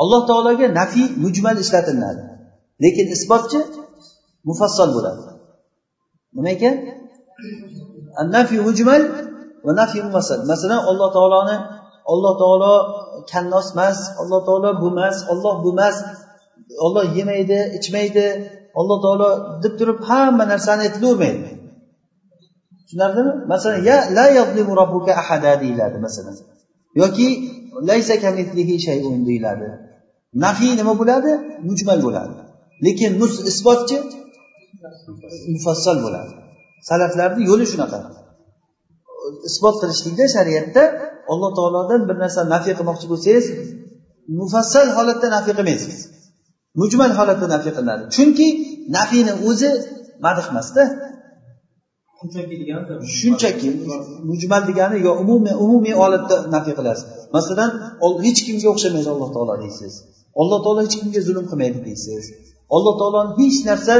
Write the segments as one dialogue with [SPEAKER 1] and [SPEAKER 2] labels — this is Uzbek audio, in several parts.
[SPEAKER 1] alloh taologa nafiy mujmal ishlatilinadi lekin isbotchi mufassal bo'ladi. Nima ekan? Nafiy mujmal va nafiy mufassal. Masalan alloh taoloni alloh taolo kannos emas alloh taolo bu emas olloh bu emas olloh yemaydi ichmaydi alloh taolo deb turib hamma narsani aytilavermaydi. Tushunarlimi? Masalan ya la yazlimu robbuka ahada deyiladi masalan. Yoki laysa kamithlihi shay'un deyiladi. Nafiy nima bo'ladi? Mujmal bo'ladi. Lekin isbotchi mufassal bo'ladi. Salaflarni yo'li shunaqa. Isbot qilishlikda shariatda alloh taolodan bir narsani nafiy qilmoqchi bo'lsangiz mufassal holatda nafiy qilmaysiz. Mujmal holatda nafiy qilinadi. Chunki nafiyni o'zi madh emasda. Shunchaki mujmal degani yo umumiy umumiy holatda nafiy qilasiz masalan hech kimga o'xshamaydi alloh taolo deysiz alloh taolo hech kimga zulm qilmaydi deysiz alloh taoloni hech narsa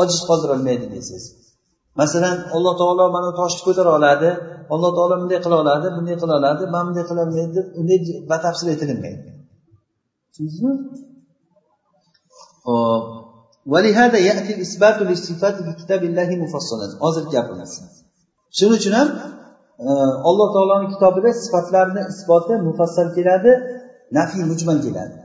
[SPEAKER 1] ojiz qoldirolmaydi deysiz masalan alloh taolo mana toshni ko'tara oladi alloh taolo bunday qila oladi bunday qila oladi man bunday qilolmaydi deb unday batafsil aytilinmaydi tushundingizmi hop ولهذا يأتي الإثبات للصفات في كتاب الله مفصلا hozirgi gapimiz shuning uchun ham alloh taoloni kitobida sifatlarni isboti mufassal keladi nafiy mujmal keladi.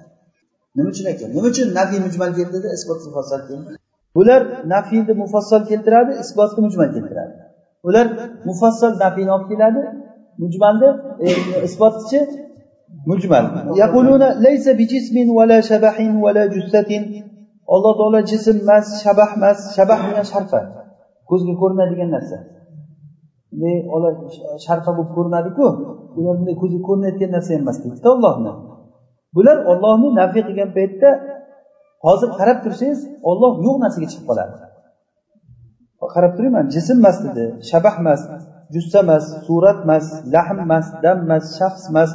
[SPEAKER 1] Nima uchun ekan? Nima uchun nafiy mujmal keldi isbot mufassal keldi? Bular nafiyni mufassal keltiradi isbotni mujmal keltiradi. Ular mufassal nafiyni olib keladi mujmalni e, isbotchi mujmal. Yaquluna bijismin shabahin jussatin alloh taolo jism emas shabah emas shabah degan sharfa ko'zga ko'rinadigan narsa. Sharpa bo'lib ko'rinadiku. Ular bunday ko'zga ko'rinayotgan narsa emas deydida ollohni bular ollohni nafiy qilgan paytda hozir qarab tursangiz olloh yo'q narsaga chiqib qoladi qarab turayman jism emas dedi shabah emas jussa emas surat emas lahm emas dam emas shaxs emas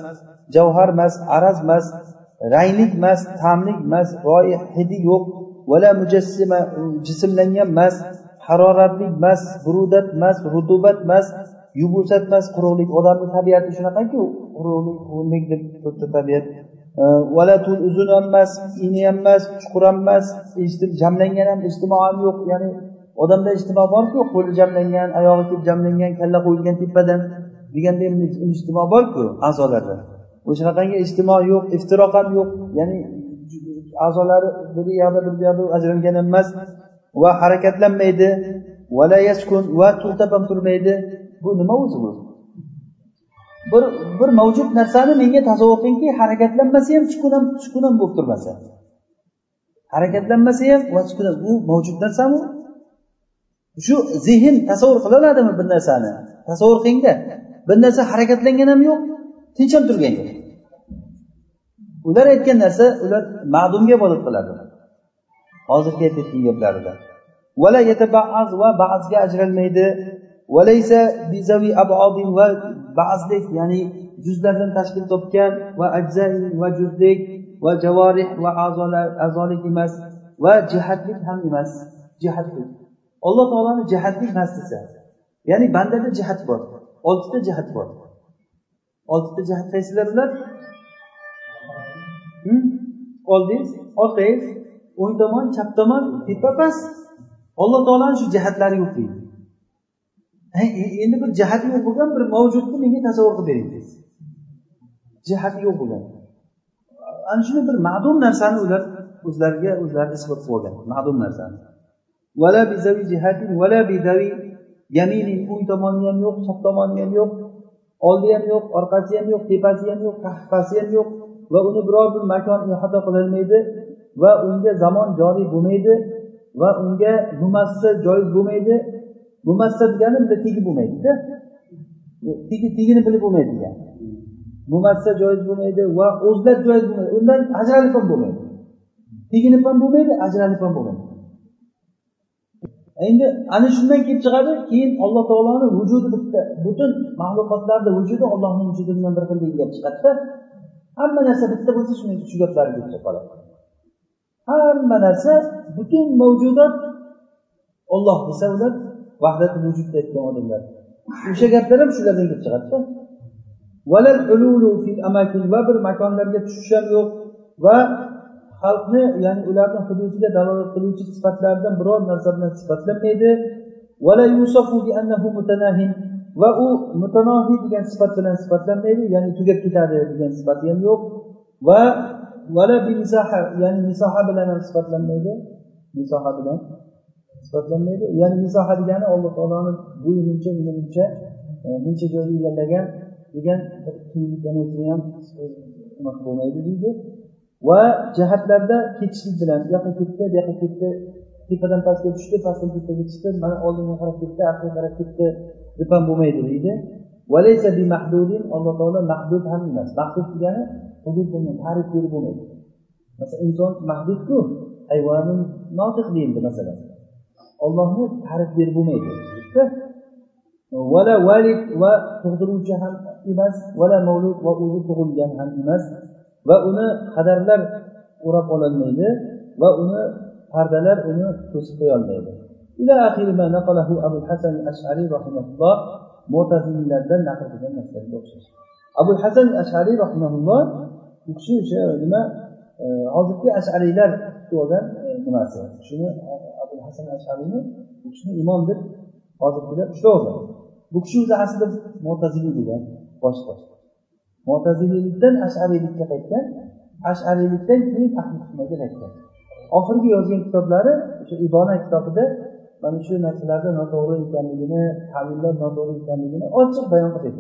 [SPEAKER 1] javhar emas araz emas ranglik emas ta'mlik emas royi hidi yo'q vala mujassima jismlangan emas haroratlik emas burudat emas rutubat emas yubusat emas quruqlik. Odamni tabiati shunaqaku quruqlik quvlik deb to'rtta tabiat. Vala uzun ham emas ini ham emas chuqur ham emas eshitib jamlangan ham ijtimo ham yo'q. Ya'ni odamda ijtimo borku qo'li jamlangan oyog'i kelib jamlangan kalla qo'yilgan tepadan deganda ijtimo borku a'zolarda. O'shanaqangi ijtimo yo'q iftiroq ham yo'q. Ya'ni a'zolari bir yoqda bir yoqda ajralgan ham emas va harakatlanmaydi vala yaskun va to'xtab ham turmaydi. Bu nima o'zi bu bir bir mavjud narsani menga tasavvur qilingki harakatlanmasa ham sukun ham sukun ham bo'lib turmasa. Harakatlanmasa ham va sukun bu mavjud narsami shu zehn tasavvur qila oladimi bir narsani? Tasavvur qilingda bir narsa harakatlangan ham yo'q tinch ham turgan yo'q ular aytgan narsa ular ma'dumga ibodat qiladi. Hozirgi aytayotgan gaplarida. Va ba'zga ajralmaydi. Valaysa bizavi abodin va ba'zlik ya'ni juzlardan tashkil topgan va ajza va juzlik va javorih va a'zolar a'zolik emas va jihatlik ham emas. Jihatlik. Alloh taoloni jihatlik emas ya'ni bandada jihat bor oltita jihat bor. Oltita jihat qaysilar ular hm? oldingiz orqangiz o'ng tomon chap tomon tepa past alloh taoloni shu jihatlari yo'q deydi. E, endi bir jihati yo'q bo'lgan bir mavjudni menga tasavvur qilib bering deysiz jihati yo'q bo'lgan. Ana shuni bir ma'dum narsani ular o'zlariga o'zlari isbot qilib olgan ma'dum narsani. Vala bizavi jihatin vala bizavi yaminin o'ng tomoni ham yo'q chap tomoni ham yo'q oldi ham yo'q orqasi ham yo'q tepasi ham yo'q qahqasi ham yo'q va uni biror bir makon ihota qilolmaydi. Va unga zamon joriy bo'lmaydi va unga mumassa joiz bo'lmaydi. Mumassa degani bizda tegi bo'lmaydida. Tegi tegini bilib bo'lmaydi degani mumassa joiz bo'lmaydi va o'zlat joiz bo'lmaydi. Undan ajralib ham bo'lmaydi. Teginib ham bo'lmaydi ajralib ham bo'lmaydi. Endi ana shundan kelib chiqadi keyin alloh taoloni vujudi bitta butun maxluqotlarni vujudi ollohni vujudi bilan bir xil degan gap chiqadida hamma narsa bitta bo'lsa shuning shu gaplarni kelib qoladi. Hamma narsa butun mavjudot olloh desa ular vahdati vujudda aytgan odamlar o'sha gaplar ham shulardan kelib chiqadida va bir makonlarga tushish ham yo'q va xalqni ya'ni ularni hududiga dalolat qiluvchi sifatlaridan biror narsa bilan sifatlanmaydi va u mutanohiy degan sifat bilan sifatlanmaydi ya'ni tugab ketadi degan sifati ham yo'q va vala ya'ni misoha bilan ham sifatlanmaydi. Misoha bilan sifatlanmaydi. Ya'ni misoha degani alloh taoloni bo'yi muncha uni muncha e, muncha joyni egallagan degan ham bo'lmaydi deydi. Va jihatlarda ketishlik bilan bu yoqqa ketdi bu yoqqa ketdi tepadan pastga tushdi pastdan tepaga chiqdi mana oldinga qarab ketdi orqaga qarab ketdi deb ham bo'lmaydi deydi. Alloh taolo mahdud ham emas. Mahdud degani hudud bo'lmaydi tarif yo'li bo'lmaydi. Masalan inson mahdudku hayvoni notiq deyildi masalan. Ollohni ta'rif berib bo'lmaydi. Vala valid va tug'diruvchi ham emas vala mavlud va o'zi tug'ilgan ham emas va uni qadarlar o'rab ololmaydi va uni pardalar uni to'sib qo'yolmaydi. Abu hasan ashariy rahimulloh mo'tazillardan naql qilgan narsalarga o'xshash. Abu hasan ashariy rahimulloh u kishi o'sha nima e, hozirgi ashariylar olgan nimasi shuni e, abul hasan ashariyni u kishini imom deb hozirgilar ushlab bu kishi o'zi aslida mo'taziliy degan bosh mo'taziliylikdan ashariylikka qaytgan ashariylikdan keyin ahli sunnaga qaytgan. Oxirgi yozgan kitoblari o'sha ibona kitobida mana shu narsalarda noto'g'ri ekanligini tavillar noto'g'ri ekanligini ochiq bayon qilib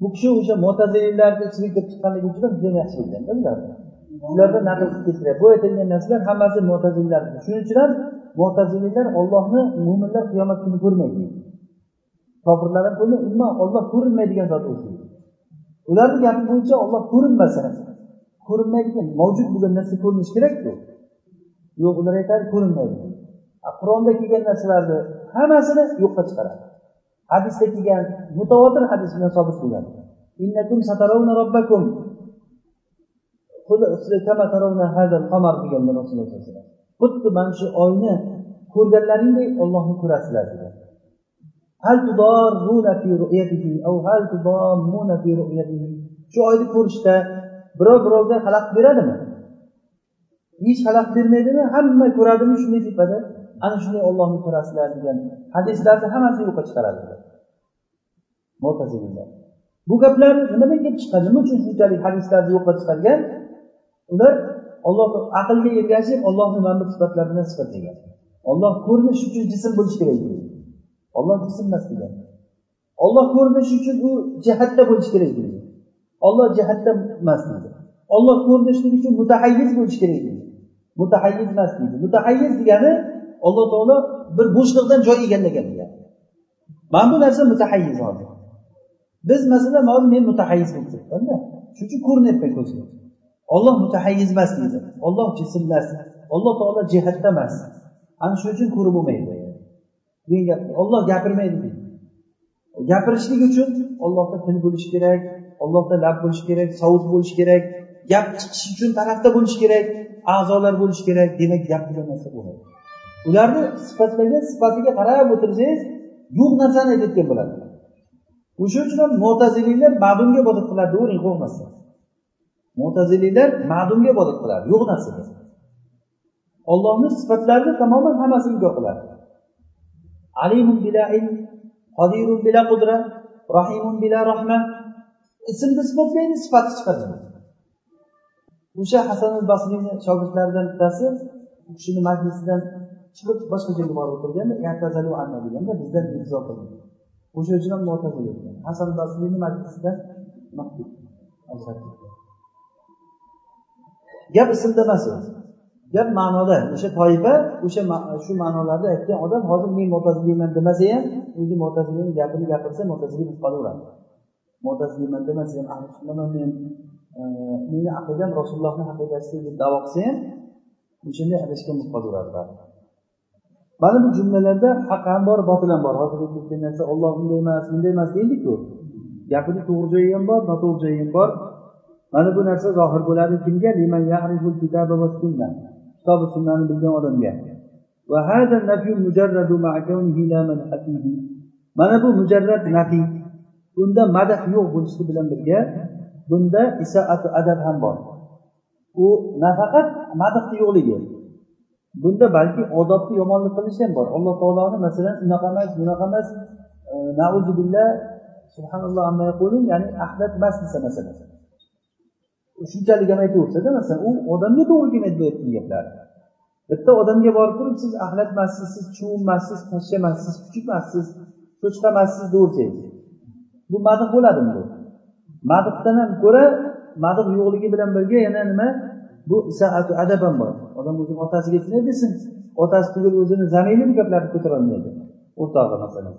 [SPEAKER 1] bu kishi o'sha mo'taziliylarni ichiga kirib chiqqanligi uchun juda yaxshi bilganda ularni ulardan naql qilib keltiryapti bu aytilgan narsalar hammasi mo'tazillar. Shuning uchun ham mo'taziliylar ollohni mo'minlar qiyomat kuni ko'rmaydi. Kofirlar ham ko'rmaydi. Umuman olloh ko'rinmaydigan zot o'zi. Ularni gapi bo'yicha olloh ko'rinmasa ko'rinmaydigan mavjud bo'lgan narsa ko'rinishi kerakku. Yo'q ular aytadi ko'rinmaydi. Qur'onda kelgan narsalarni hammasini yo'qqa chiqaradi. Hadisda kelgan mutavotir hadis bilan sobit bo'lgan deganlar rasululloh sallallohu xuddi mana shu oyni ko'rganlaringdek ollohni ko'rasizlar degan. Shu oyni ko'rishda birov birovga xalaqit beradimi? Hech xalaqit bermaydimi? Hamma ko'radimi shunday tepada ana shunday ollohni ko'rasizlar degan hadislarni hammasini yo'qqa chiqaradi. Bu gaplar nimadan kelib chiqqan? Nima uchun shunchalik hadislarni yo'qqa chiqargan? Ular olloh aqlga ergashib ollohni mana bu sifatlar bilan sifatlagan olloh ko'rinish uchun jism bo'lishi kerak deydi olloh jism emas degan. Olloh ko'rinish uchun u jihatda bo'lishi kerak deydi olloh jihatda emas deydi olloh ko'rinishlik uchun mutahayyiz bo'lishi kerak deydi mutahayyiz emas deydi. Mutahayyiz degani alloh taolo bir bo'shliqdan joy egallagan degani mana bu narsa mutahayyiz hozir biz masalan hozir men mutahayyiz bo'lib ketdimda shuning uchun ko'rinyapman ko'zga. Olloh mutahayyiz emas deydi. Olloh jismlas alloh taolo jihatda emas. Ana shuning uchun ko'rib bo'lmaydi. Degan gap olloh gapirmaydi deydi. Gapirishlik uchun ollohda til bo'lishi kerak ollohda lab bo'lishi kerak savut bo'lishi kerak gap chiqishi uchun tarafda bo'lishi kerak a'zolar bo'lishi kerak. Demak gap degan narsa bo'ladi ularni sifatlagan sifatiga qarab o'tirsangiz yo'q narsani aytayotgan bo'ladi. O'shaning uchun ham mo'taziliylar ma'dumga ibodat qiladi deyavering qo'rqmasdan mo'taziliylar ma'dumga ibodat qiladi yo'q narsaga ollohni sifatlarini tamoman hammasini inkor qiladi. Alimun bila ilm qodirun bila qudra rahimun bila rahma. Ismni isbotlaydi sifatni chiqadi. O'sha hasan al basriyni shogirdlaridan bittasi u kishini majlisidan chiqib boshqa joyga borib o'tirganda deganda bizdan iltizo qilgan. O'sha uchun ham mo'tazil etgan hasan basriyni majlisida gap ismda emas gap ma'noda. O'sha toifa o'sha shu ma'nolarda aytgan odam hozir men mo'taziliyman demasa ham o'zi mo'taziliyni gapini gapirsa mo'tazili bo'lib qolaveradi. Mo'taziliyman demasa ham ahli sunnaman men e, meni aqidam rasulullohni aqidasi deb davo qilsa ham o'shanday adashgan bo'lib qolaveradi mana bu jumlalarda haq ham bor botil ham bor. Hozir aytayotgan narsa olloh bunday emas bunday emas deydiku gapini to'g'ri joyi ham bor noto'g'ri joyi ham bor. Mana bu narsa zohir bo'ladi kimga? Kitobi sunnani bilgan odamga. Mana bu mujarrad nafiy unda madah yo'q bo'lishi bilan birga bunda isaatu adab ham bor. U nafaqat madhni yo'qligi. Bunda balki odobni yomonlik qilish ham bor. Alloh taoloni masalan unaqa emas bunaqa emas e, nauzubillah subhanalloh amma yaqulun ya'ni axlat emas desa masalan. Shunchalik ham aytaversada masalan u odamga to'g'ri kelmaydi bu aytgan gaplar. Bitta odamga borib turib siz axlat emassiz siz chuvunmassiz pashsha emassiz kuchuk emassiz cho'chqa emassiz deyaversangiz bu madh bo'ladimi bu? Madhdan ham ko'ra madh yo'qligi bilan birga yana nima? Bu saatu adab ham bor odam o'zini otasiga shunday desin otasi tugul o'zini zaminli bu gaplarni ko'tarolmaydi o'rtog'i masalan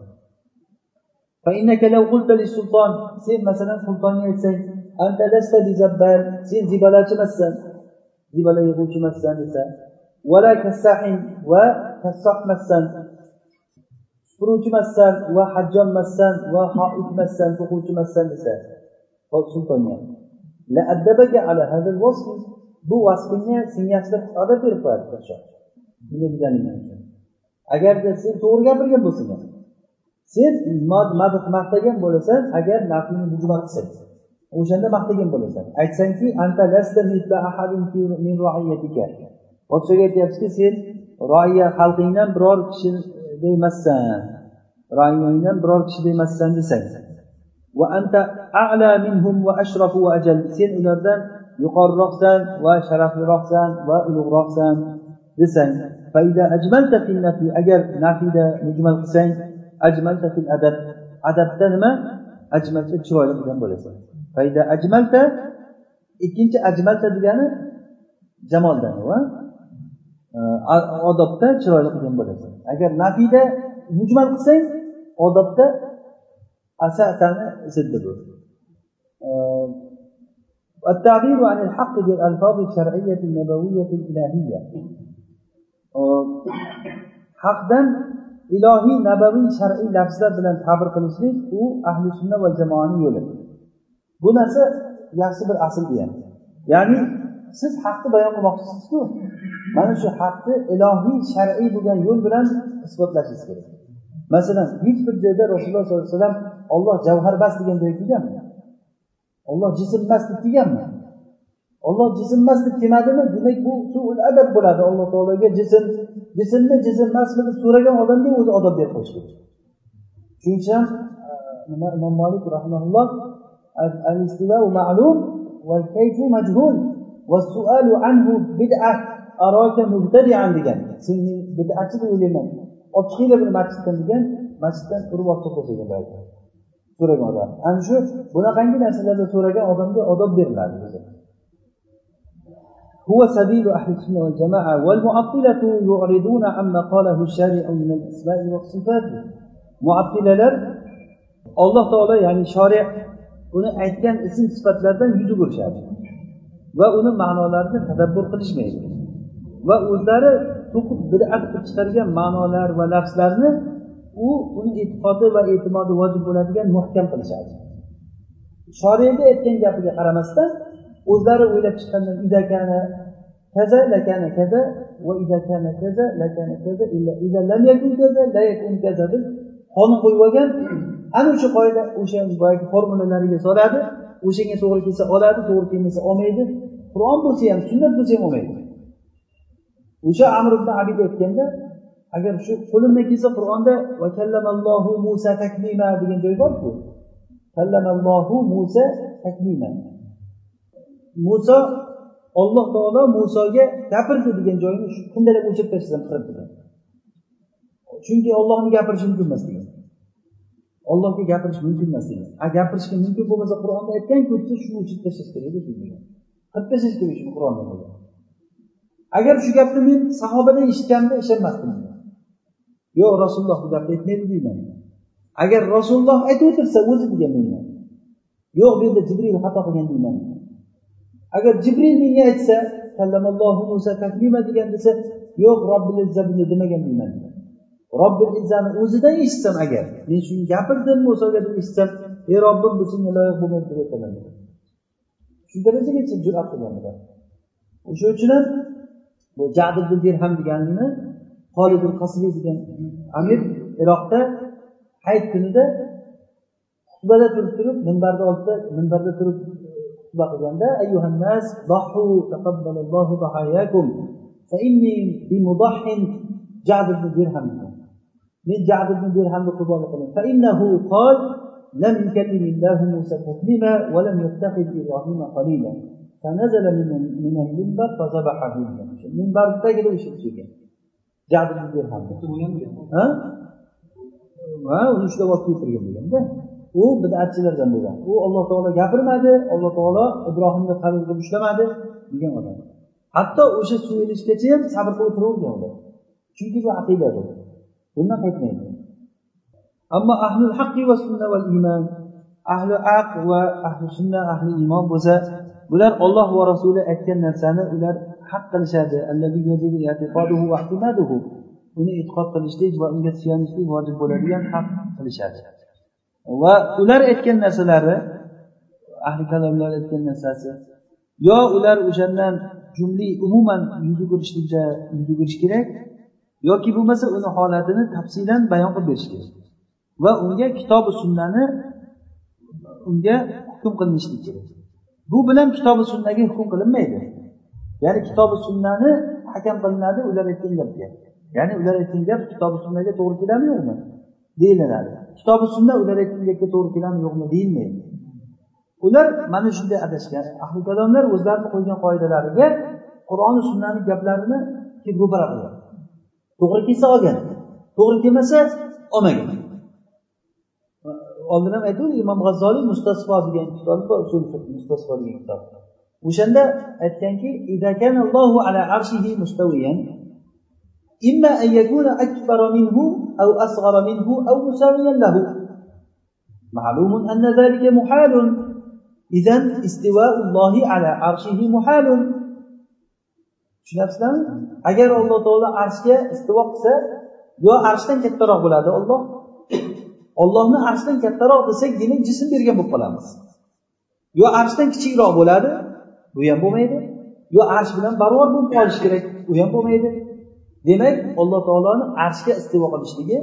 [SPEAKER 1] sen masalan sultonga aytsang sen zibalachi emassan zibala yig'uvchi emassan desa va kassoh emassan supuruvchi emassan va hajjon emassan va hoid emassan to'quvchi emassan desa sultonga bu vasfingni sen yaxshilab odab berib qo'yadi podshoh bunday deganingdan agarda sen to'g'ri gapirgan bo'lsang sen maqtagan bo'lasan agar naflni bujma qilsang o'shanda maqtagan bo'lasan. Aytsangki podshoga aytyaptiki sen roiya xalqingdan biror kishi emassan roiyangdan biror kishi emassan desang. Sen ulardan yuqoriroqsan va sharafliroqsan va ulug'roqsan desang agar nafiyda mujmal qilsang ajmalta fil adab adabda nima? Ajmalta chiroyli qilgan bo'lasan. Fayda ajmalta ikkinchi ajmalta degani jamoldan odobda chiroyli qilgan bo'lasan. Agar nafiyda mujmal qilsang odobda asatani ziddi bu التعبير عن الحق بالألفاظ الشرعية النبوية الإلهية haqdan ilohiy nabaviy shar'iy lafzlar bilan ta'bir qilishlik u ahli sunna va jamoani yo'li bu narsa yaxshi bir asl bu ham ya'ni siz haqni bayon qilmoqchisizku mana shu haqni ilohiy shar'iy bo'lgan yo'l bilan isbotlashingiz kerak masalan hech bir joyda rasululloh sollallohu alayhi vasallam olloh javharbas degan joyga kelganmi olloh jismmas deb deganmi? Olloh jismmas deb demadimi? Demak bu suul adab bo'ladi. Alloh taologa jism jismmi jism emasmi deb so'ragan odamga o'zi odob berib qo'yish kerak. Shuning uchun ham e, nima imom molik rahmaullohdegan ma'lum val kayfu majhul va anhu bid'ah mubtadi'an degan. Bid'atchi deb o'ylayman olib chiqinglar buni masjiddan degan masjiddan urib olib tashlagan so'ragan odam ana shu bunaqangi narsalarda so'ragan odamga odob beriladi هو سبيل أهل السنة والجماعة والمعطلة يعرضون عما قاله الشارع من الأسماء والصفات معطلة alloh taolo ya'ni shoriy uni aytgan ism sifatlardan yuz o'girishadi va uni ma'nolarini tadabbur qilishmaydi va o'zlari to'qib bidat qilib chiqargan ma'nolar va lafzlarni u uni e'tiqodi va e'timodi vojib bo'ladigan muhkam qilishadi. Shoriyni aytgan gapiga qaramasdan o'zlari o'ylab chiqqandan idakani kaza lakana kaza va idakana kaza lakana kaza illa lam yakun kaza la yakun kaza deb qonun qo'yib olgan. Ana o'sha qoida o'sha boyagi formulalariga soladi. O'shanga to'g'ri kelsa oladi to'g'ri kelmasa olmaydi. Qur'on bo'lsa ham sunnat bo'lsa ham olmaydi. O'sha amr ibn abid aytganda agar shu qo'limdan kelsa qur'onda va kallamallohu musa taklima degan joy borku. Kallamallohu musa taklima muso olloh taolo musoga gapirdi degan joyni qandaylar o'chirib tashlasam qirib chunki ollohni gapirishi mumkin emas degan. Ollohga gapirish mumkin emas degan. A gapirishga mumkin bo'lmasa qur'onda aytganku desa shuni o'chirib tashlash kerak degan qirib tashlash kerak shuni qur'onda agar shu gapni men sahobadan eshitganimda ishonmasdim yo'q rasululloh bu gapni aytmaydi deyman agar rasululloh aytib o'tirsa o'zi degan deyman yo'q bu yerda jibril xato qilgan deyman agar jibril menga aytsa kallamallohu musa taklima degan desa yo'q robbil izza bunday demagan deyman robbil izzani o'zidan eshitsam agar men shuni gapirdim musoga deb eshitsam ey robbim bu senga loyiq bo'lmaydi deb aytaman. Shu darajagacha jur'at qilganlar. O'sha uchun ham bu jad dirham deganini xolidul qasbiy degan amir iroqda hayit kunida xutbada turib turib minbarni oldida minbarda turib xutba qilganda ayyuhannas ضحوا تقبل الله ضحاياكم فإني بمضح جعد بن درهم من جعد بن درهم قربان فإنه قال لم يكلم الله موسى تكليما ولم يتخذ إبراهيم قليلا فنزل من من المنبر فذبحه المنبر تجد وش ibn dirham ha? Uni ushlab olib keltirgan deganda u bidatchilardan bo'lgan. U alloh taolo gapirmadi alloh taolo ibrohimni qabul qilib ushlamadi degan odam. Hatto o'sha so'yilishgacha ham sabr qilib o'tiravergan ular chunki bu aqidadir bundan qaytmaydi. Ammo ahlul haqqi va sunna val iymon ahli aq va ahli sunna ahli iymon bo'lsa bular olloh va rasuli aytgan narsani ular haq qilishadi. Uni e'tiqod qilishlik va unga suyanishlik vojib bo'ladigan haq qilishadi. Va ular aytgan narsalari ahli kalomlar aytgan narsasi yo ular o'shandan jumli umuman yuz o'girishlikda yuz o'girish kerak yoki bo'lmasa uni holatini tafsilan bayon qilib berish kerak. Va unga kitobi sunnani unga hukm qilinishlik kerak. Bu bilan kitobi sunnaga hukm qilinmaydi. Ya'ni kitobi sunnani hakam qilinadi ular aytgan gapga ya'ni ular aytgan gap kitobi sunnaga to'g'ri keladimi yo'qmi deyiladi. Kitobi sunna ular aytgan gapga to'g'ri keladimi yo'qmi deyilmaydi. Ular mana shunday adashgan. Ahli kalomlar o'zlarini qo'ygan qoidalariga qur'oni sunnani gaplarini kelib ro'para qilgan to'g'ri kelsa olgan to'g'ri kelmasa olmagan. Oldin ham aytgandik imom g'azzoliy mustasfo degan kitobi bor mustasfo degan kitob. o'shanda aytganki إما أن يكون أكبر منه أو أصغر منه أو مساويا له معلوم أن ذلك محال إذا استواء الله على عرشه محال tushunyapsizlarmi agar alloh taolo arshga istivo qilsa yo arshdan kattaroq bo'ladi olloh ollohni arshdan kattaroq desak demak jism bergan bo'lib qolamiz yo arshdan kichikroq bo'ladi bu ham bo'lmaydi. Yo arsh bilan barobar bo'lib qolishi kerak. U ham bo'lmaydi. Demak alloh taoloni arshga istivo qilishligi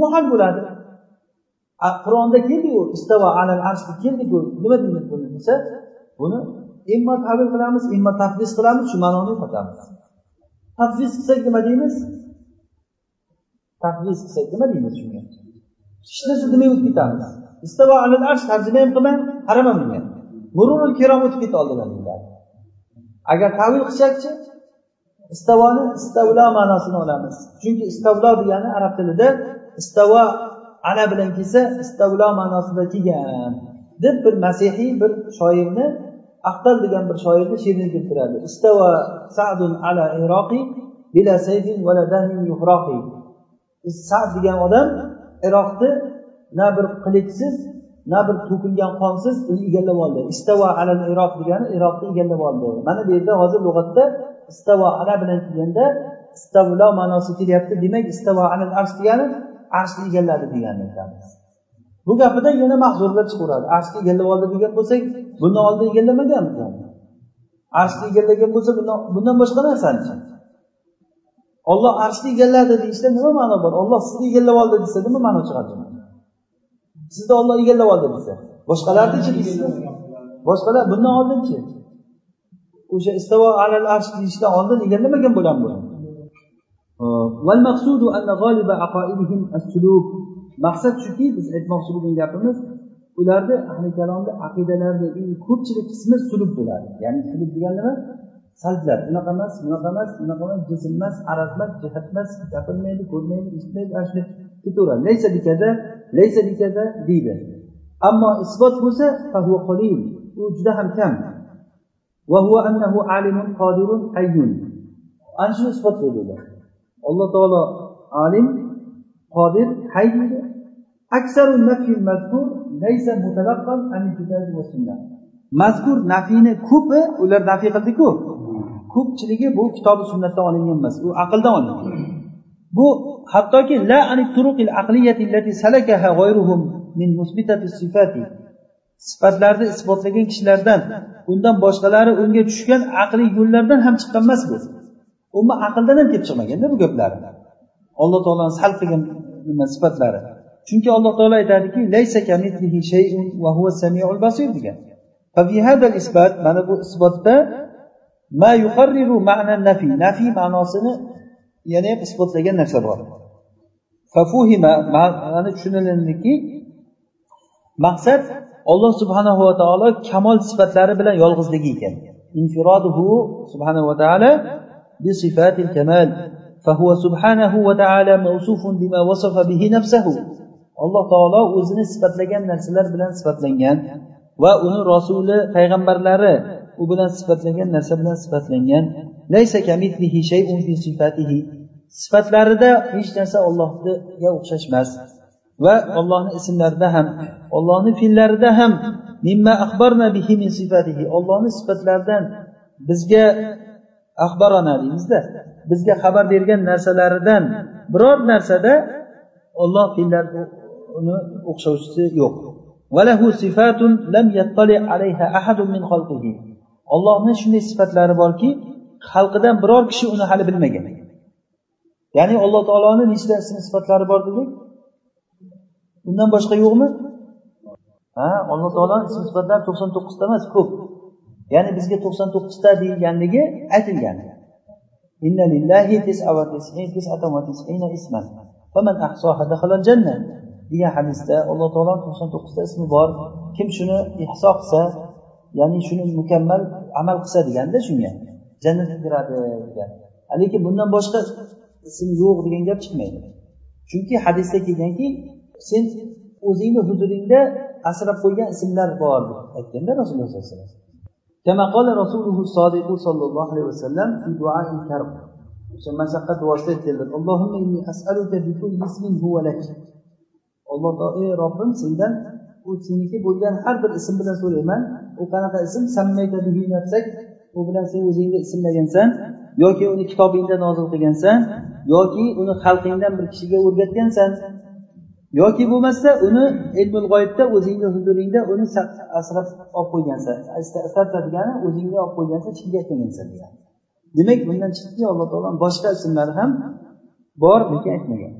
[SPEAKER 1] muhal bo'ladi. Qur'onda keldiku istavo alal arsh deb keldiku. Nima deymiz buni desa buni immo tavil qilamiz immo tafviz qilamiz shu ma'noni yo'qotamiz. Tafviz qilsak nima deymiz? Tafviz qilsak nima deymiz shunga? Hech narsa demay o'tib ketamiz istavo alal arsh tarjima ham qilmay qaramam bunga mururul kirom o'tib ketdi oldidan deyiladi agar tavil qilsakchi istavoni istavlo ma'nosini olamiz. Chunki istavlo degani arab tilida istavo ana bilan kelsa istavlo ma'nosida kelgan deb bir masihiy bir shoirni ahtal degan bir shoirni she'rini keltiradi istava sadun ala iroqi bila saydin vala dahmin yuhroqi sad degan odam iroqni na bir qilichsiz na bir to'kilgan qonsiz uni egallab oldi. Istavo alal iroq degani iroqni egallab oldi. Mana bu yerda hozir lug'atda istavo ala bilan kelganda istavlo ma'nosi kelyapti. Demak istavo alal arsh degani arshni egalladi deganni aytamiz bu gapidan yana mahzurlar chiqaveradi arshni egallab oldi degan bo'lsak bundan oldin egallamagan arshni egallagan bo'lsa bundan boshqa narsani olloh arshni egalladi deyishda nima ma'no bor? Olloh sizni egallab oldi desa nima ma'no chiqadi? sizni olloh egallab oldi desa. Boshqalarnichi deysizlar boshqalar bundan oldinchi. O'sha istavo alal arsh deyishdan oldin egallamagan bo'lan bu maqsad shuki biz aytmoqchi bo'lgan gapimiz ularni ahli kalomni aqidalarini ko'pchilik qismi sulub bo'ladi. Ya'ni sulub degani nima? Salblar unaqa emas bunaqa emas bunaqa emas jism emas arab emas jihat emas gapirmaydi ko'rmaydi eshitmaydi ana shunday ketaveradi laysa bikada deydi. Ammo isbot bo'lsa u juda ham kam. Ana shuni isbotlaydi alloh taolo alim qodir hay. Deydi mazkur nafiyni ko'pi ular nafiy qildiku. Ko'pchiligi bu kitobi sunnatdan olingan emas u aqldan olingan. Bu hattoki la ani turuqil aqliyati allati salakaha ghayruhum min musbitati sifati. Sifatlarni isbotlagan kishilardan undan boshqalari unga tushgan aqliy yo'llardan ham chiqqan emas bu. Umuman aqldan ham kelib chiqmaganda bu gaplar. Alloh taoloni sal qilgan nima sifatlari. Chunki alloh taolo aytadiki laysa kamitlihi shay'un va huwa samiul basir degan. Isbot mana bu isbotda ma yuqarriru ma'na nafi. Nafi ma'nosini yana isbotlagan narsa bor. fafuhima mana tushunilindiki maqsad olloh subhanahu va taolo kamol sifatlari bilan yolg'izligi ekan infiroduhu subhanahu va taolo بصفات الكمال فهو سبحانه وتعالى موصوف بما وصف به نفسه alloh taolo o'zini sifatlagan narsalar bilan sifatlangan va uni rasuli payg'ambarlari u bilan sifatlangan narsa bilan sifatlangan Sifatlarida hech narsa ollohga o'xshash emas va ollohni ismlarida ham ollohni fe'llarida ham ollohni sifatlaridan bizga axbarona deymizda bizga xabar bergan narsalaridan biror narsada olloh fe'llarini o'xshovchisi yo'q. Ollohni shunday sifatlari borki xalqidan biror kishi uni hali bilmagan. Ya'ni alloh taoloni nechta ism sifatlari bor dedik. Undan boshqa yo'qmi? Ha alloh taoloni ism sifatlari to'qson to'qqizta emas ko'p. Ya'ni bizga to'qson to'qqizta deyilganligi aytilgan. Degan hadisda alloh taolo to'qson to'qqizta ismi bor. Kim shuni ihso qilsa ya'ni shuni mukammal amal qilsa deganda shunga. Jannatga kiradi degan. Lekin bundan boshqa ism yo'q degan gap chiqmaydi chunki hadisda kelganki sen o'zingni huzuringda asrab qo'ygan ismlar bor deb aytganda rasululloh sollallohu alayhi vasallam كما قال رسوله الصادق صلى الله عليه وسلم في دعاء الكرب o'sha mashaqqat duosida aytganlar allohimma inni as'aluka bi kulli ismin huwa lak alloh taolo ey robbim sendan u seniki bo'lgan har bir ism bilan so'rayman u qanaqa ism u bilan sen o'zingni ismlagansan Yoki uni kitobingda nozil qilgansan yoki uni xalqingdan bir kishiga o'rgatgansan yoki bo'lmasa uni ilmul g'oyibda o'zingni huzuringda uni asrab olib qo'ygansan degani o'zingga olib qo'ygansan hech kimga aytmagansan degani demak bundan chiqdiki alloh taoloni boshqa ismlari ham bor lekin aytmagan.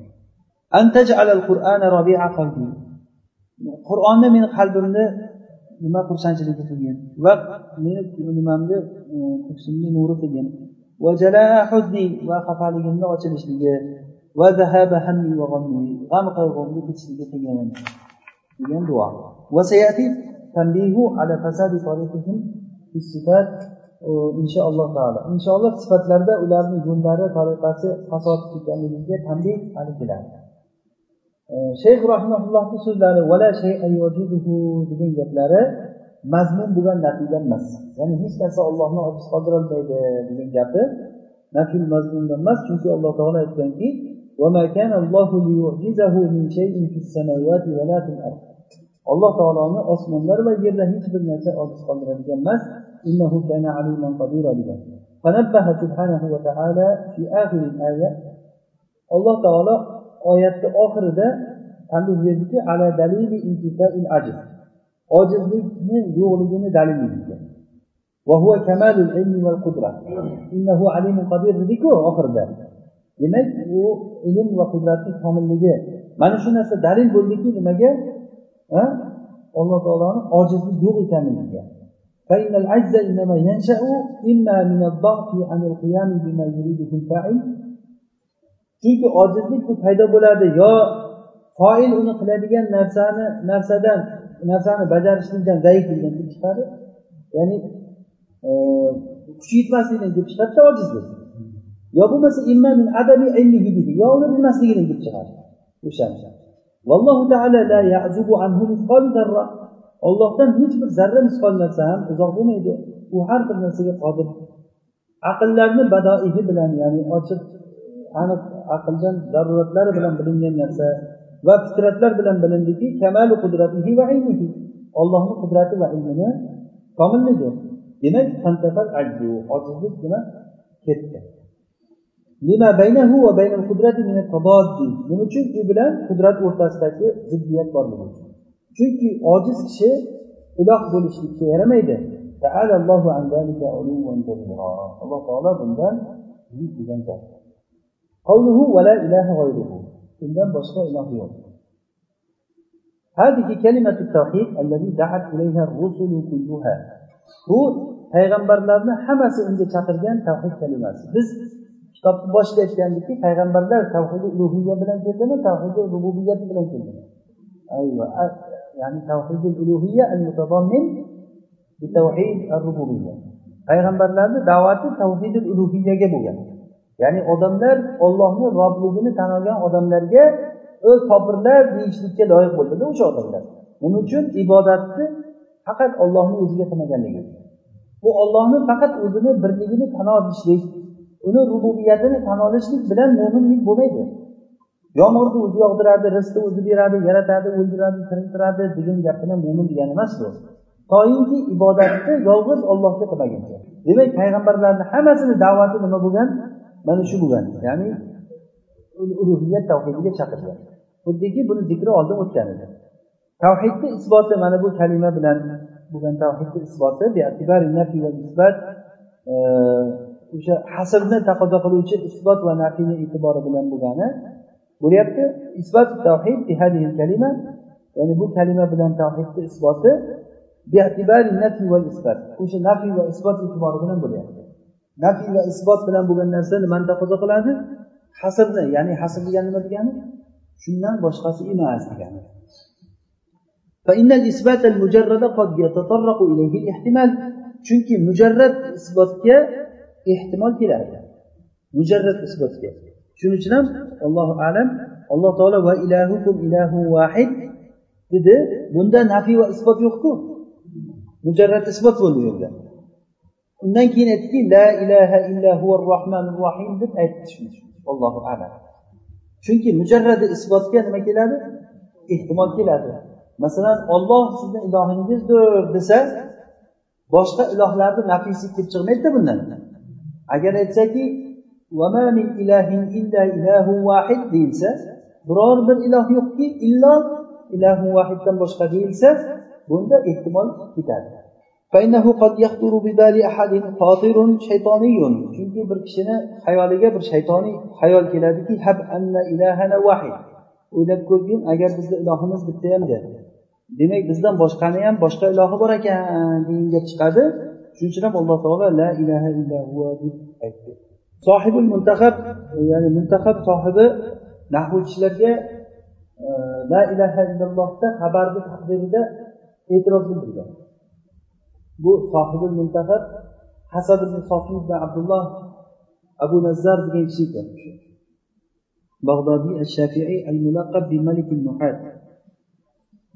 [SPEAKER 1] Qur'onni meni qalbimni nima xursandchiligi qilgin va meni nimamni e, ko'ksimni nuri qilgin. va xafaligimni ochilishligi va g'am qayg'umni ketishligi qilgan degan duo. Inshaalloh taolo. Inshaalloh sifatlarda ularni yo'llari tariqasi fasod ekanligiga tanbeh hali keladi. Shayx rahimaullohni so'zlari vala degan gaplari mazmun bo'lgan natija emas. Ya'ni hech narsa ollohni olib qoldirolmaydi degan gapi nafil mazmundan emas chunki alloh taolo aytganki alloh taoloni osmonlar va yerda hech bir narsa ojiz qoldiradigan emas. Alloh taolo oyatni oxirida tanbeh berdiki ala dalili ojizlikni yo'qligini daliliga وهو كمال العلم والقدرة إنه عليم قدير dediku oxirida demak u ilm va qudratni komilligi mana shu narsa dalil bo'ldiki nimaga alloh taoloni ojizlik yo'q ekanligiga فإن العجز إنما ينشأ إما من الضعف عن القيام بما يريده الفاعل chunki ojizlik bu paydo bo'ladi yo foil uni qiladigan narsani narsadan narsani bajarishlikdan zaiflikdan kelib chiqadi. Ya'ni e, kuchi yetmasligini kelib chiqadida ojizlik yo bo'lmasa yo uni bilmasligidan kelib chiqadi. O'shani vallohu taala la yazubu anhu zarra. Ollohdan hech bir zarra misqol narsa ham uzoq bo'lmaydi. U har bir narsaga qodir. Aqllarni badoihi bilan ya'ni ochiq aniq aqldan zaruratlari bilan bilingan narsa. va fitratlar bilan bilindiki kamalu qudratihi va ilmihi. Ollohni qudrati va ilmini komilligi. Demak ojizlik nima ketdi. Nima baynahu va bayna qudrati min tadoddi. Nima uchun? U bilan qudrat o'rtasidagi ziddiyat borligi uchun. Chunki ojiz kishi iloh bo'lishlikka yaramaydi. Alloh taolo bundan buyuk degan qavluhu va la ilaha undan boshqa iloh yo'q هذه كلمة التوحيد الذي دعت إليها الرسل كلها bu payg'ambarlarni hammasi unga chaqirgan tavhid kalimasi biz kitobni boshida aytgandikki payg'ambarlar tavhidi ulug'iyya bilan keldimi tavhidi rububiyat bilan keldimi ayva ya'ni tavhidi ulug'iyya al mutadammin bi tavhid ar rububiyya payg'ambarlarni da'vati tavhidi ulug'iyyaga bo'lgan ya'ni odamlar ollohni robligini tan olgan odamlarga o'z kofirlar deyishlikka loyiq bo'ldida o'sha odamlar. Nima uchun? Ibodatni faqat ollohni o'ziga qilmaganligi bu ollohni faqat o'zini birligini tan olishlik uni rububiyatini tan olishlik bilan mo'minlik bo'lmaydi. Yomg'irni o'zi yog'diradi rizqni o'zi beradi yaratadi o'ldiradi tiriltiradi degan gap bilan mo'min degani emas bu. Toinki ibodatni yolg'iz ollohga qilmaguncha. Demak payg'ambarlarni hammasini da'vati nima bo'lgan? Mana shu bo'lgan. Ya'ni ulug'iyat tavhidiga chaqirgan. Xuddiki buni zikri oldin o'tgan edi. Tavhidni isboti mana bu kalima bilan bo'lgan tavhidni isboti e, o'sha hasrni taqozo qiluvchi isbot va nafiyni e'tibori bilan bo'lgani bo'lyapti. Isbot tavhid kalima ya'ni bu kalima bilan tavhidni isboti o'sha nafiy va isbot e'tibori bilan bo'lyapti. nafiy va isbot bilan bo'lgan narsa nimani taqozo qiladi hasrni ya'ni hasr degani nima degani shundan boshqasi emas degani فإن الإثبات المجرد قد يتطرق إليه الاحتمال chunki mujarrad isbotga ehtimol keladi mujarrad isbotga shuning uchun ham allohu alam alloh taolo va ilahukum ilahu vahid dedi bunda nafiy va isbot yo'qku mujarrad isbot bo'ldi u yerda undan keyin aytdiki la ilaha illa huvar rohmanir rohim deb aytdi allohu alam. Chunki mujarradi isbotga nima keladi? Ehtimol keladi. Masalan olloh sizni ilohingizdir desa boshqa ilohlarni nafisi kelib chiqmaydida bundan. Agar aytsaki deyilsa biror bir iloh yo'qki illo ilahu vahiddan boshqa deyilsa bunda ehtimol ketadi. Chunki bir kishini xayoliga bir shaytoniy xayol keladiki o'ylab ko'rgin agar bizni ilohimiz bittayam deb demak bizdan boshqani ham boshqa ilohi bor ekan degan gap chiqadi. Shuning uchun ham alloh taolo la ilaha illa deb aytdi. Sohibul muntaxab ya'ni muntaxab sohibi nahvchilarga la ilaha illallohda xabarni taqdirida e'tiroz bildirgan bu sohibul muntaxab hasad ibn sofiy ibn abdulloh abu nazzar degan kishi ekan bag'dodiy shafiiy al mulaqab bi malik nuhat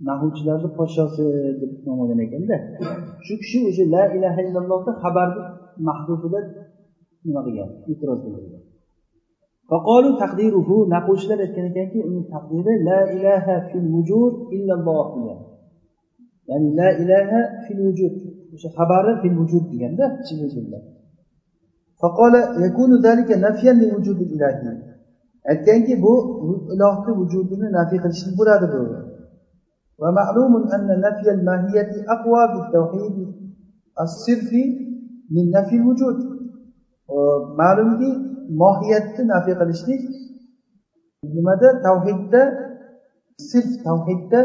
[SPEAKER 1] nahuvchilarni podshosi deb nom olgan ekanda shu kishi o'sha la ilaha illallohni xabarni mahdufida nima qilgan e'tiroz bildirgan فقالوا تقديره nahuvchilar aytgan ekanki uni taqdiri la ilaha fil vujud illalloh degan ya'ni la ilaha fil vujud o'sha xabari fil vujud deganda فقال يكون ذلك نفيا لوجود الإلهي aytganki bu ilohni vujudini nafiy qilishlik bo'ladi bu ومعلوم أن نفي الماهية أقوى بالتوحيد الصرفي من نفي الوجود ma'lumki mohiyatni nafiy qilishlik nimada tavhidda sirf tavhidda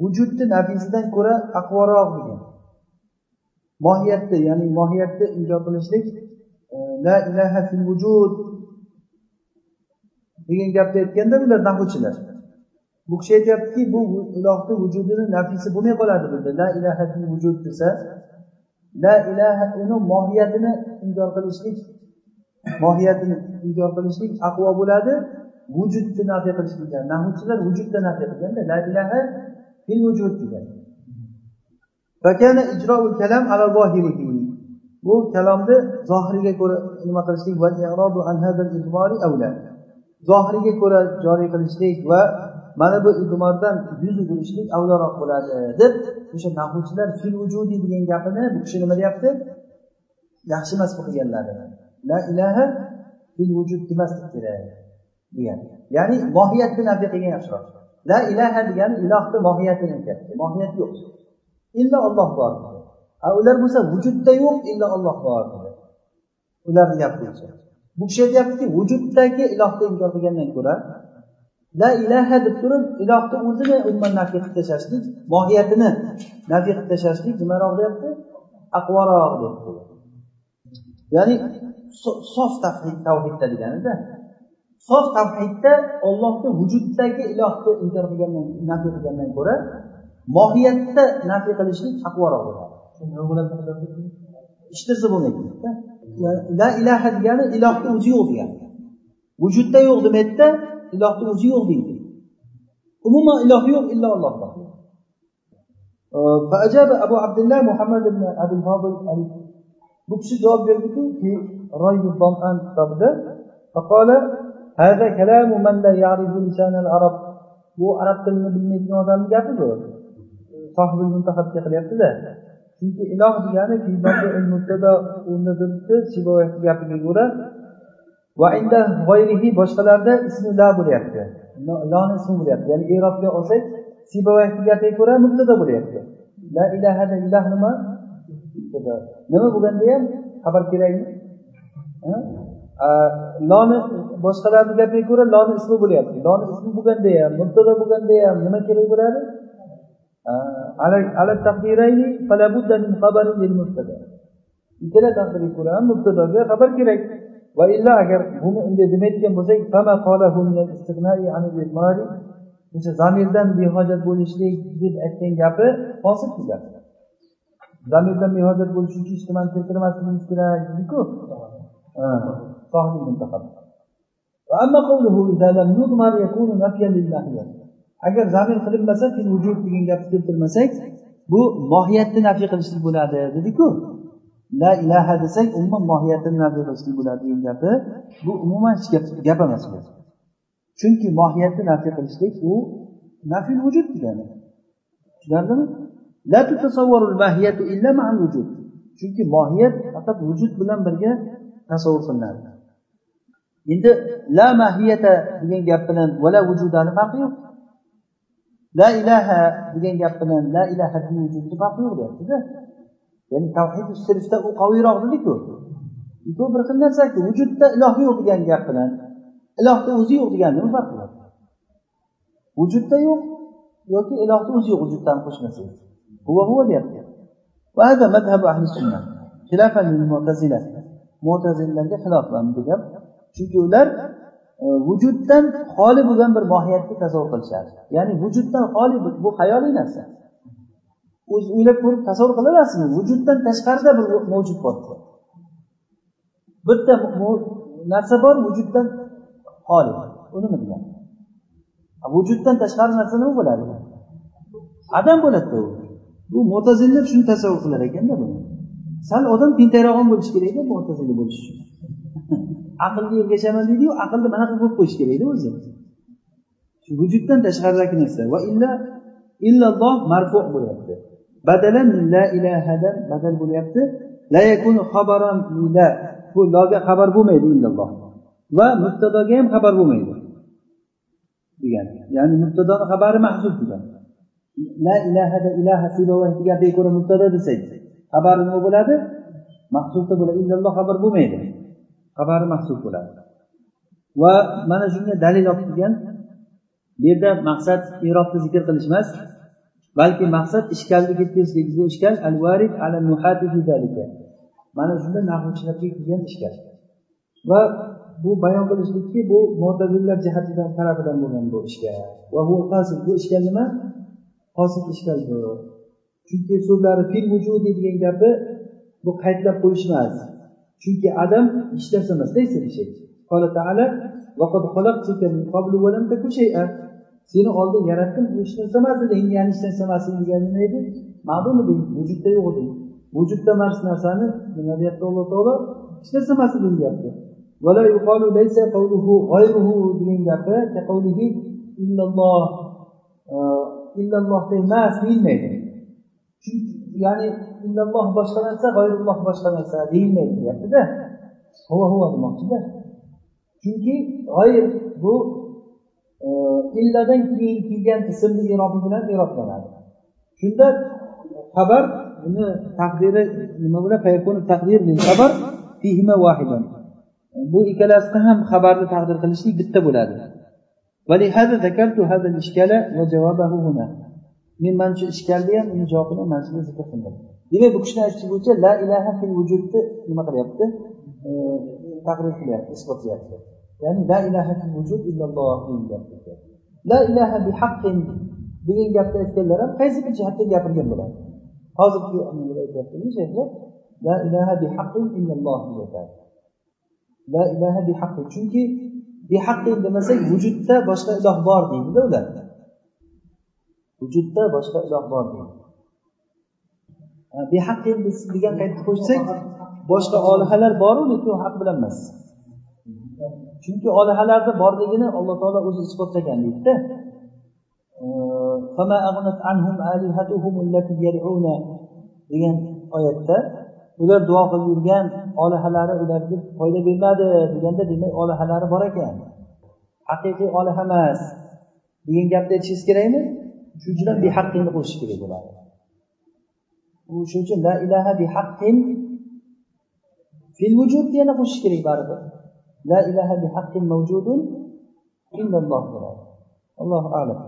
[SPEAKER 1] vujudni nafiysidan ko'ra aqvoroq degan mohiyatda ya'ni mohiyatda inkor qilishlik e, la ilaha fil vujud degan gapni aytganda bular nahvchilar bu kishi aytyaptiki bu ilohni vujudini nafisi bo'lmay qoladi bunda. La ilaha fil vujud desa la ilaha uni mohiyatini inkor qilishlik mohiyatini inkor qilishlik aqvo bo'ladi vujudni nafiy qilishlik. Nahvchilar vujudda nafiy qilganda la ilaha fil vujud degan. Bu kalomni zohiriga ko'ra nima qilishlik zohiriga ko'ra joriy qilishlik va mana bu idmordan yuz o'girishlik avloroq bo'ladi deb o'sha nahuvchilar fil vujudi degan gapini bu kishi nima deyapti? Yaxshi emas bu qilganlari la ilaha fil vujud demaslik kerak degan. Ya'ni mohiyatni nafiy qilgan yaxshiroq. La ilaha degani ilohni mohiyatini aytyapti. Mohiyat yo'q. Illo olloh bor. Ular bo'lsa vujudda yo'q illo olloh bor. Ularni gapi bo'yicha. Bu kishi aytyaptiki vujuddagi ilohni inkor qilgandan ko'ra la ilaha deb turib ilohni o'zini umuman nafiy qilib tashlashlik mohiyatini nafiy qilib tashlashlik nimaroq deyapti? Aqvaroq deyapti ya'ni sof tavhid tavhidda deganida sof tavhidda ollohni vujuddagi ilohni inkor qilgandan nafiy qilgandan ko'ra mohiyatda nafiy qilishlik aqvaroq bo'ladi hech narsa bo'lmaydi la ilaha degani ilohni o'zi yo'q degani vujudda yo'q demaydida ilohni o'zi yo'q deydi umuman iloh yo'q illo alloh فأجاب أبو عبد الله محمد بن أبي الفاضل bu kishi javob berdiki kitobida فقال هذا كلام من لا يعرف لسان العرب bu arab tilini bilmaydigan odamni gapi bu Sohibil muntahabga qilyaptida. Chunki iloh degani gapiga ko'ra. Va inda g'oyrihi boshqalarda ismi la bo'lyapti. Loni ismi bo'lyapti. Ya'ni erobga olsak siboyatni gapiga ko'ra mubtado bo'lyapti. La ilahada ilah nima? Nima bo'lganda ham xabar kerakmi? Loni boshqalarni gapiga ko'ra loni ismi bo'lyapti. Loni ismi bo'lganda ham mubtado bo'lganda ham nima kerak bo'ladi? على التقديرين فلا بد من خبر للمبتدا ikkala taqdirga ko'ra ham mubtadoga xabar kerak va illa agar buni unday demaydigan bo'lsak o'sha zamirdan behojat bo'lishlik deb aytgan gapi hosil bo'ladi zamirdan behojat bo'lish uchun hech nimani keltirmasligimiz kerak dediku Agar zamir qilinmasa vujud degan gapni keltirmasak bu mohiyatni nafiy qilishlik bo'ladi dediku. La ilaha desak umuman mohiyatini nafiy qilishlik bo'ladi degan gapi bu umuman hech gap emas bu. Chunki mohiyatni nafiy qilishlik u nafil vujud degani. Tushunarlimi? Chunki mohiyat faqat vujud bilan birga tasavvur qilinadi. Endi la mahiyata degan gap bilan vala vujudani farqi yo'q. la ilaha degan gap bilan la ilaha vujudni farqi yo'q deyaptida ya'ni tavhid sirfda u qaviyroq dediku bu bir xil narsaku vujudda iloh yo'q degan gap bilan ilohni o'zi yo'q degan nima farqi bor vujudda yo'q yoki ilohni o'zi yo'q vujuddan qo'shmasak huva huva deyapti وهذا مذهب أهل السنة خلافا للمعتزلة mo'tazillaga xilof bu gap chunki ular e, vujuddan xoli bo'lgan bir mohiyatni tasavvur qilishadi. Ya'ni vujuddan xoli bu xayoliy narsa. O'zi o'ylab ko'rib tasavvur qilaolasizmi vujuddan tashqarida bir mavjud bor bitta narsa bor vujuddan xoli. U nima degani vujuddan tashqari narsa nima bo'ladi? Adam bo'ladida u. Bu mo'tazillar shuni tasavvur qilar ekanda buni. Sal odam tentakroq ham bo'lishi kerakda mo'tazilli bo'lish uchun. aqlga ergashaman deydiyu aqlni manaqa qilib qo'yish kerakda o'zi. Shu vujuddan tashqaridagi narsa. Va illa illalloh marfu bo'lyapti. Badalan la ilahadan badal bo'lyapti. La yakunu xabaran la. Bu loga xabar bo'lmaydi illalloh va mubtadoga ham xabar bo'lmaydi. Degan. Ya'ni mubtadoni xabari mahzub degan. La ilahada ilaha gapiga ko'ra mubtada desak xabari nima bo'ladi? Mahsubda bo'ladi illalloh xabar bo'lmaydi. Xabari mahsul bo'ladi. Va mana shunga dalil olib kelgan bu yerda maqsad irobni zikr qilish emas balki maqsad ishkalni ketkazishlik bu ishkal al varid ala mana shunda nahvchilarga kelgan ishkal. Va bu bayon qilishlikki bu mo'tazillar jihatidan tarafidan bo'lgan bu ishkal. Va bu bu ishkal nima? Qosid ishkal bu. Chunki so'zlari fil vujudi degan gapi bu qaydlab qo'yish emas. Chunki adam hech narsa emas laysa shay seni oldin yaratdim bu hech narsa emas eding ya'ni hech narsa emas degani nima edi? Ma'lum eding vujudda yo'q eding vujudda mana narsani nima deyapti alloh taolo? Hech narsa emas eding deyapti degan gapi illalloh illallohda emas deyilmaydi. Ya'ni illalloh boshqa narsa g'oyrulloh boshqa narsa deyilmaydi deyaptida huva huva demoqchida chunki g'oyir bu e, illadan keyin kelgan ismni irobi bilan iroblanadi shunda xabar buni taqdiri nima bilan taqdir xabar bu ikkalasida ham xabarni taqdir qilishlik bitta bo'ladi men mana shu ichkarida ham uni javobini mana shunda zikr qildim. Demak bu kishini aytishi bo'yicha la ilaha fil vujudni nima qilyapti? Taqrir qilyapti isbotlayapti ya'ni la ilaha fil vujud illalloh deyapti la ilaha bi haqqin degan gapni aytganlar ham qaysi bir jihatdan gapirgan bo'ladi? Hozirgi aytyaptimi shayxlar? La ilaha bi haqqin illalloh deyapti la ilaha bi haqqin chunki bi haqqin demasak vujudda boshqa iloh bor deydida ular. Vujudda boshqa iloh bor deydi behaqqin degan qaytib qo'shsak boshqa olihalar boru lekin u haq bilan emas. Chunki olihalarni borligini alloh taolo o'zi isbotlagan deydida. Degan oyatda ular duo qilib yurgan olihalari ularga foyda bermadi deganda demak olihalari bor ekan. Haqiqiy oliha emas. Degan gapni aytishingiz kerakmi? Shuning uchun ham bihaqqinni qo'shish kerak bo'ladi shuning uchun la ilaha bihaqqin fil vujud yana qo'shish kerak baribir la ilaha bihaqqin mavjudun illalloh bo'ladi allohu alam